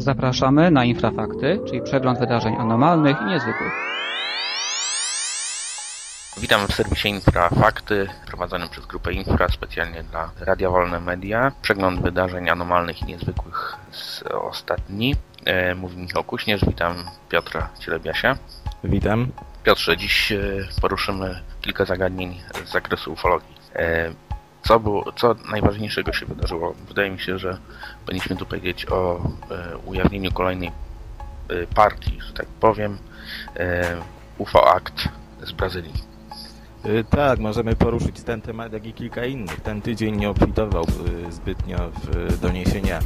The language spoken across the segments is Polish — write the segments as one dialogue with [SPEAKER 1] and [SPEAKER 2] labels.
[SPEAKER 1] Zapraszamy na Infrafakty, czyli przegląd wydarzeń anormalnych i niezwykłych.
[SPEAKER 2] Witam w serwisie Infrafakty, prowadzonym przez grupę Infra specjalnie dla Radia Wolne Media. Przegląd wydarzeń anormalnych i niezwykłych z ostatni. E, mówi Michał Kuśnierz, witam Piotra Cielebiasia.
[SPEAKER 3] Witam.
[SPEAKER 2] Piotrze, dziś e, poruszymy kilka zagadnień z zakresu ufologii. E, co, było, co najważniejszego się wydarzyło? Wydaje mi się, że powinniśmy tu powiedzieć o e, ujawnieniu kolejnej e, partii, że tak powiem, e, UFO Act z Brazylii.
[SPEAKER 3] Y, Tak, możemy poruszyć ten temat, jak i kilka innych. Ten tydzień nie obfitował y, zbytnio w doniesienia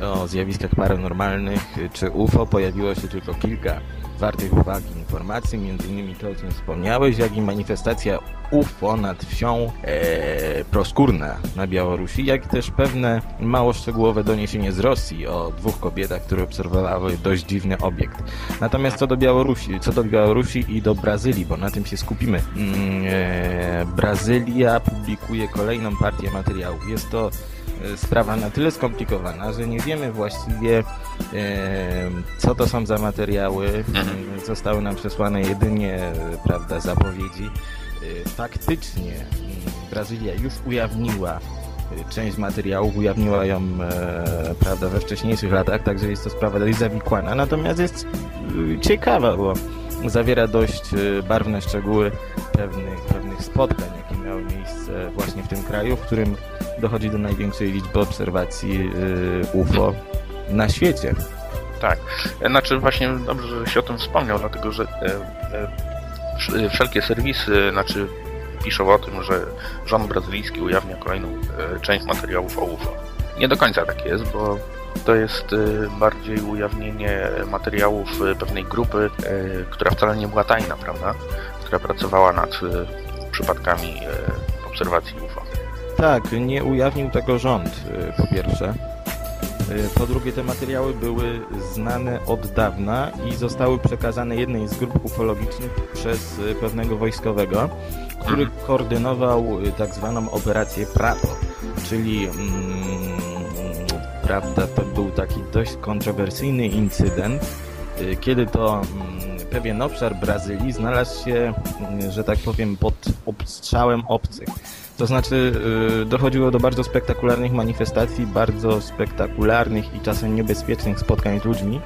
[SPEAKER 3] o zjawiskach paranormalnych y, czy UFO. Pojawiło się tylko kilka wartych uwagi informacji, innymi to, o czym wspomniałeś, jak i manifestacja UFO nad wsią e, Proskórna na Białorusi, jak też pewne mało szczegółowe doniesienie z Rosji o dwóch kobietach, które obserwowały dość dziwny obiekt. Natomiast co do Białorusi, co do Białorusi i do Brazylii, bo na tym się skupimy. Mm, e, Brazylia publikuje kolejną partię materiałów. Jest to sprawa na tyle skomplikowana, że nie wiemy właściwie e, co to są za materiały.
[SPEAKER 2] Mhm.
[SPEAKER 3] Zostały nam przesłane jedynie e, prawda, zapowiedzi. E, Faktycznie Brazylia już ujawniła e, część materiałów, ujawniła ją e, prawda, we wcześniejszych latach, także jest to sprawa dość zawikłana. Natomiast jest e, ciekawa, bo zawiera dość e, barwne szczegóły pewnych, pewnych spotkań, jakie miały miejsce właśnie w tym kraju, w którym dochodzi do największej liczby obserwacji e, UFO na świecie.
[SPEAKER 2] Tak, znaczy właśnie dobrze, że się o tym wspomniał, dlatego że e, e, wsz- wszelkie serwisy, znaczy piszą o tym, że rząd brazylijski ujawnia kolejną e, część materiałów o UFO. Nie do końca tak jest, bo to jest bardziej ujawnienie materiałów pewnej grupy, która wcale nie była tajna, prawda? Która pracowała nad przypadkami obserwacji UFO.
[SPEAKER 3] Tak, nie ujawnił tego rząd, y, po pierwsze. Y, Po drugie, te materiały były znane od dawna i zostały przekazane jednej z grup ufologicznych przez y, pewnego wojskowego, który koordynował y, tak zwaną operację Prato, czyli mm, prawda, to był taki dość kontrowersyjny incydent, kiedy to mm, pewien obszar Brazylii znalazł się, że tak powiem, pod obstrzałem obcych. To znaczy y, dochodziło do bardzo spektakularnych manifestacji, bardzo spektakularnych i czasem niebezpiecznych spotkań z ludźmi,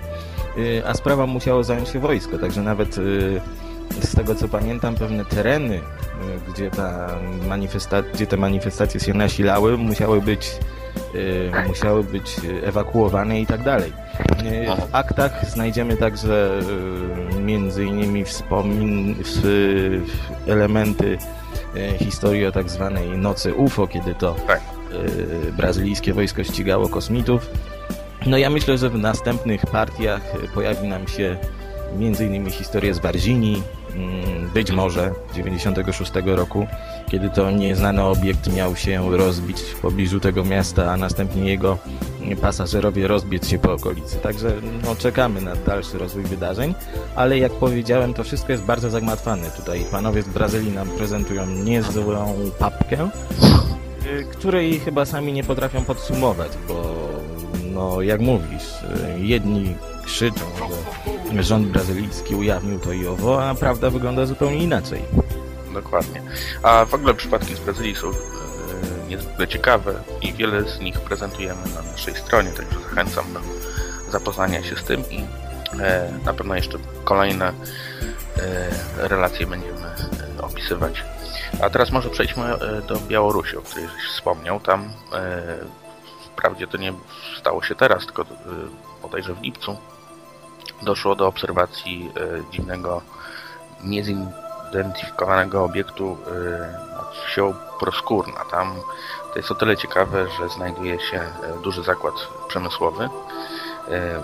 [SPEAKER 3] y, a sprawa musiało zająć się wojsko, także nawet y, z tego co pamiętam pewne tereny, gdzie, ta manifesta- gdzie te manifestacje się nasilały, musiały być, musiały być ewakuowane i tak dalej. W aktach znajdziemy także między innymi wspomin- elementy historii o tak zwanej nocy UFO, kiedy to
[SPEAKER 2] Tak.
[SPEAKER 3] e, brazylijskie wojsko ścigało kosmitów. No ja myślę, że w następnych partiach e, pojawi nam się między innymi historia z Barzini, być może 96 roku, kiedy to nieznany obiekt miał się rozbić w pobliżu tego miasta, a następnie jego pasażerowie rozbiec się po okolicy. Także no, czekamy na dalszy rozwój wydarzeń, ale jak powiedziałem, to wszystko jest bardzo zagmatwane. Tutaj panowie z Brazylii nam prezentują niezłą papkę, y, której chyba sami nie potrafią podsumować, bo no jak mówisz, y, jedni krzyczą, że rząd brazylijski ujawnił to i owo, a prawda wygląda zupełnie inaczej.
[SPEAKER 2] Dokładnie. A w ogóle przypadki z Brazylii są e, niezwykle ciekawe i wiele z nich prezentujemy na naszej stronie, także zachęcam do zapoznania się z tym i e, na pewno jeszcze kolejne e, relacje będziemy opisywać. A teraz może przejdźmy do Białorusi, o której żeś wspomniał. Tam wprawdzie to nie stało się teraz, tylko bodajże w lipcu doszło do obserwacji e, dziwnego, niezidentyfikowanego obiektu y, nad wsią Proskórna. Tam to jest o tyle ciekawe, że znajduje się e, duży zakład przemysłowy. E,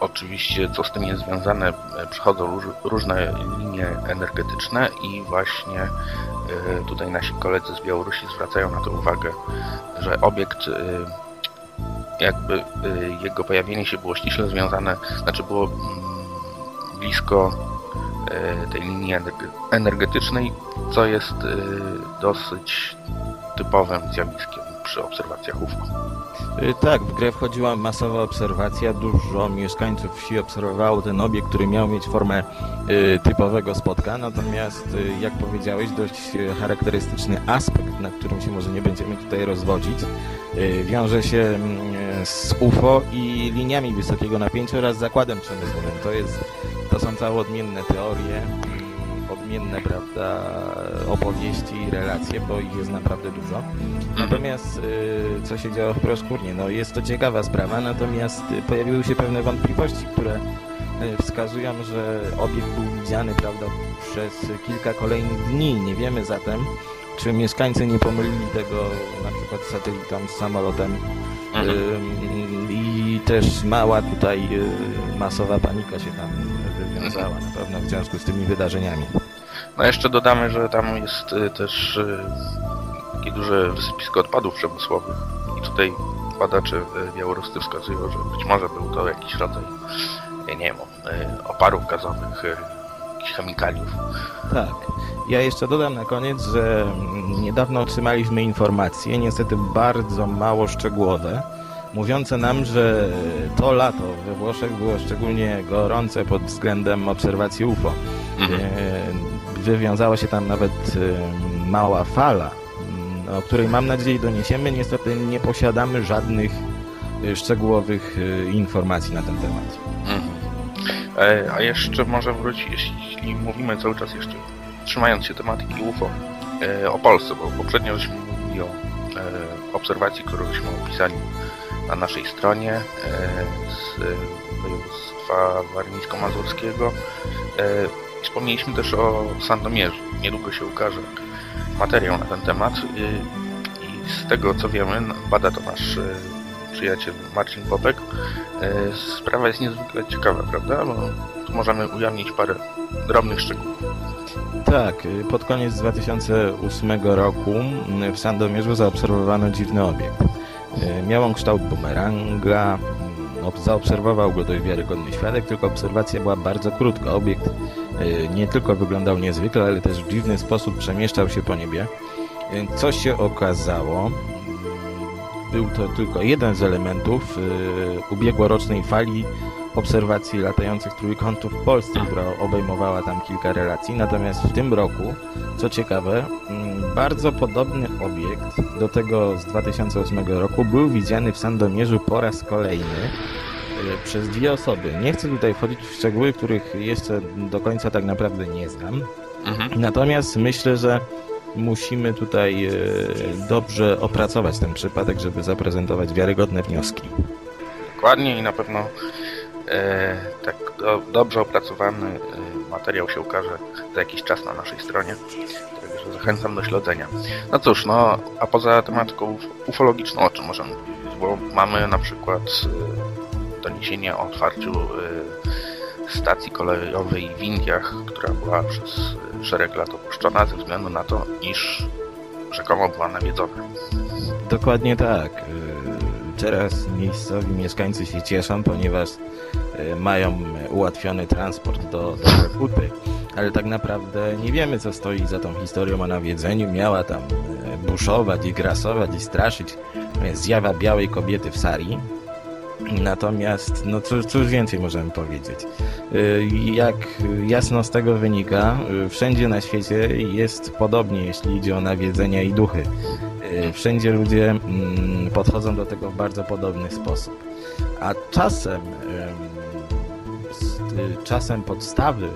[SPEAKER 2] Oczywiście, co z tym jest związane, e, przychodzą róż- różne linie energetyczne i właśnie e, tutaj nasi koledzy z Białorusi zwracają na to uwagę, że obiekt e, jakby e, jego pojawienie się było ściśle związane, znaczy było mm, blisko e, tej linii energe- energetycznej, co jest e, dosyć typowym zjawiskiem przy obserwacjach UFO.
[SPEAKER 3] Y, Tak, w grę wchodziła masowa obserwacja, dużo mieszkańców wsi obserwowało ten obiekt, który miał mieć formę y, typowego spotka, natomiast y, jak powiedziałeś, dość y, charakterystyczny aspekt, na którym się może nie będziemy tutaj rozwodzić, y, wiąże się mm, z UFO i liniami wysokiego napięcia oraz zakładem przemysłowym. To, jest, to są całe odmienne teorie, odmienne, prawda, opowieści relacje, bo ich jest naprawdę dużo. Natomiast y, co się działo w Proskórnie? No jest to ciekawa sprawa, natomiast pojawiły się pewne wątpliwości, które y, wskazują, że obiekt był widziany, prawda, przez kilka kolejnych dni. Nie wiemy zatem, czy mieszkańcy nie pomylili tego na przykład z satelitą, z samolotem
[SPEAKER 2] Mhm.
[SPEAKER 3] I też mała tutaj y, masowa panika się tam wywiązała na pewno w związku z tymi wydarzeniami.
[SPEAKER 2] No jeszcze dodamy, że tam jest y, też y, takie duże wysypisko odpadów przemysłowych i tutaj badacze białoruscy wskazują, że być może był to jakiś rodzaj, nie wiem, oparów gazowych, jakichś chemikaliów.
[SPEAKER 3] Tak. Ja jeszcze dodam na koniec, że mm, niedawno otrzymaliśmy informacje, niestety bardzo mało szczegółowe, mówiące nam, że to lato we Włoszech było szczególnie gorące pod względem obserwacji UFO.
[SPEAKER 2] Mhm.
[SPEAKER 3] E, Wywiązała się tam nawet e, mała fala, mm, o której mam nadzieję doniesiemy. Niestety nie posiadamy żadnych e, szczegółowych informacji na ten temat.
[SPEAKER 2] Mhm. E, A jeszcze może wrócić, jeśli mówimy cały czas jeszcze, trzymając się tematyki UFO, e, o Polsce, bo poprzednio żeśmy mówili o e, obserwacji, którą żeśmy opisali na naszej stronie z województwa warmińsko-mazurskiego. Wspomnieliśmy też o Sandomierzu. Niedługo się ukaże materiał na ten temat e, i z tego co wiemy, bada to nasz e, przyjaciel Marcin Popek, E, Sprawa jest niezwykle ciekawa, prawda? Bo tu możemy ujawnić parę drobnych szczegółów.
[SPEAKER 3] Tak, y, pod koniec 2008 roku mm, w Sandomierzu zaobserwowano dziwny obiekt. Y, Miał on kształt bumeranga, mm, ob- zaobserwował go dość wiarygodny świadek, tylko obserwacja była bardzo krótka. Obiekt y, nie tylko wyglądał niezwykle, ale też w dziwny sposób przemieszczał się po niebie. Y, Co się okazało? Był to tylko jeden z elementów y, ubiegłorocznej fali obserwacji latających trójkątów w Polsce, która obejmowała tam kilka relacji. Natomiast w tym roku, co ciekawe, mm, bardzo podobny obiekt do tego z 2008 roku był widziany w Sandomierzu po raz kolejny y, przez dwie osoby. Nie chcę tutaj wchodzić w szczegóły, których jeszcze do końca tak naprawdę nie znam.
[SPEAKER 2] Mhm.
[SPEAKER 3] Natomiast myślę, że musimy tutaj e, dobrze opracować ten przypadek, żeby zaprezentować wiarygodne wnioski.
[SPEAKER 2] Dokładnie i na pewno e, tak do, dobrze opracowany e, materiał się ukaże za jakiś czas na naszej stronie. Także zachęcam do śledzenia. No cóż, no a poza tematyką uf- ufologiczną, o czym możemy powiedzieć? Bo mamy na przykład e, doniesienie o otwarciu stacji kolejowej w Indiach, która była przez szereg lat opuszczona ze względu na to, iż rzekomo była nawiedzona.
[SPEAKER 3] Dokładnie tak. E, Teraz miejscowi mieszkańcy się cieszą, ponieważ e, mają ułatwiony transport do, do Kalkuty. Ale tak naprawdę nie wiemy, co stoi za tą historią o nawiedzeniu. Miała tam e, buszować i grasować i straszyć zjawa białej kobiety w sari. Natomiast, no cóż, cóż więcej możemy powiedzieć? Y, Jak jasno z tego wynika, y, wszędzie na świecie jest podobnie, jeśli idzie o nawiedzenia i duchy. Y, Wszędzie ludzie mm, podchodzą do tego w bardzo podobny sposób. A czasem, czasem podstawy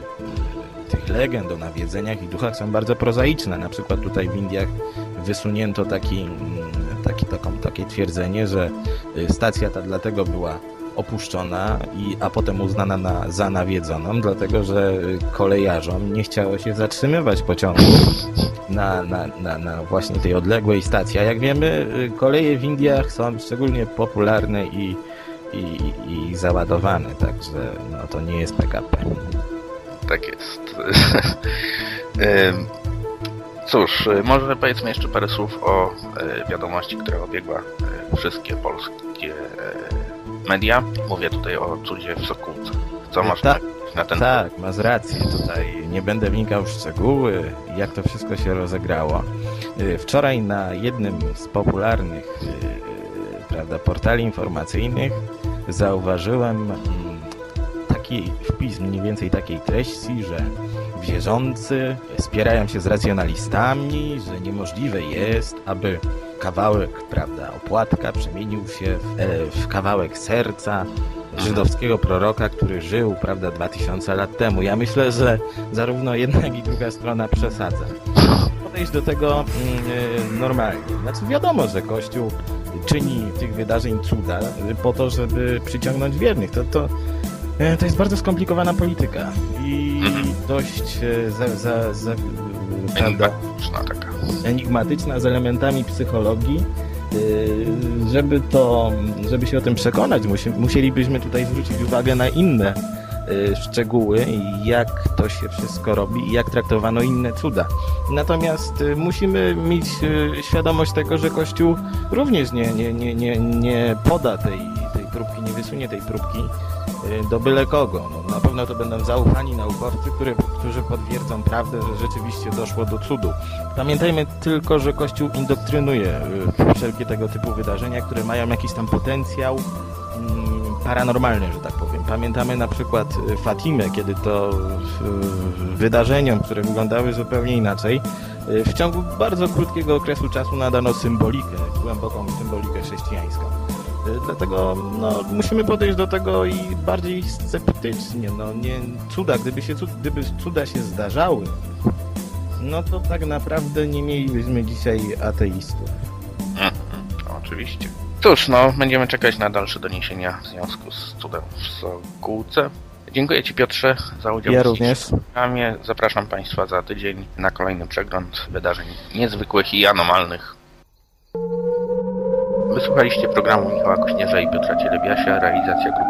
[SPEAKER 3] tych legend o nawiedzeniach i duchach są bardzo prozaiczne. Na przykład tutaj w Indiach wysunięto taki, mm, taki, taką, takie twierdzenie, że stacja ta dlatego była opuszczona, i, a potem uznana na, za nawiedzoną, dlatego że y, kolejarzom nie chciało się zatrzymywać pociągu na, na, na, na właśnie tej odległej stacji. A jak wiemy, y, koleje w Indiach są szczególnie popularne i, i, i załadowane, także no, to nie jest PKP.
[SPEAKER 2] Tak jest. Cóż, y, może powiedzmy jeszcze parę słów o y, wiadomości, która obiegła y, wszystkie polskie media. Mówię tutaj o cudzie w Sokółce. Co masz
[SPEAKER 3] Tak.
[SPEAKER 2] powiedzieć? na ten
[SPEAKER 3] Tak, masz rację. Tutaj nie będę wnikał w szczegóły, jak to wszystko się rozegrało. Wczoraj na jednym z popularnych prawda, portali informacyjnych zauważyłem mm, taki wpis mniej więcej takiej treści, że wierzący spierają się z racjonalistami, że niemożliwe jest, aby kawałek, prawda, opłatka przemienił się w, e, w kawałek serca żydowskiego proroka, który żył, prawda, 2000 lat temu. Ja myślę, że zarówno jedna, jak i druga strona przesadza. Podejść do tego e, normalnie. Znaczy wiadomo, że Kościół czyni tych wydarzeń cuda po to, żeby przyciągnąć wiernych. To, to, to jest bardzo skomplikowana polityka i dość e, za, za, za, prawda,
[SPEAKER 2] enigmatyczna taka.
[SPEAKER 3] enigmatyczna z elementami psychologii. Żeby to, żeby się o tym przekonać, musi, musielibyśmy tutaj zwrócić uwagę na inne szczegóły, jak to się wszystko robi i jak traktowano inne cuda. Natomiast musimy mieć świadomość tego, że Kościół również nie, nie, nie, nie, nie poda tej, tej próbki, nie wysunie tej próbki do byle kogo. No, na pewno to będą zaufani naukowcy, które, którzy potwierdzą prawdę, że rzeczywiście doszło do cudu. Pamiętajmy tylko, że Kościół indoktrynuje y, wszelkie tego typu wydarzenia, które mają jakiś tam potencjał mm, paranormalny, że tak powiem. Pamiętamy na przykład y, Fatimę, kiedy to y, wydarzeniom, które wyglądały zupełnie inaczej, y, w ciągu bardzo krótkiego okresu czasu nadano symbolikę, głęboką symbolikę chrześcijańską. Y, Dlatego no, musimy podejść do tego i bardziej sceptycznie. No, nie, cuda, gdyby, się, gdyby cuda się zdarzały, no to tak naprawdę nie mielibyśmy dzisiaj ateistów.
[SPEAKER 2] Mhm, oczywiście. Cóż, no, będziemy czekać na dalsze doniesienia w związku z cudem w Sokółce. Dziękuję Ci Piotrze za udział
[SPEAKER 3] Ja
[SPEAKER 2] w
[SPEAKER 3] również.
[SPEAKER 2] programie. Zapraszam Państwa za tydzień na kolejny przegląd wydarzeń niezwykłych i anomalnych. Wysłuchaliście programu Michała Kośnierza i Piotra Cielebiasia, realizacja Info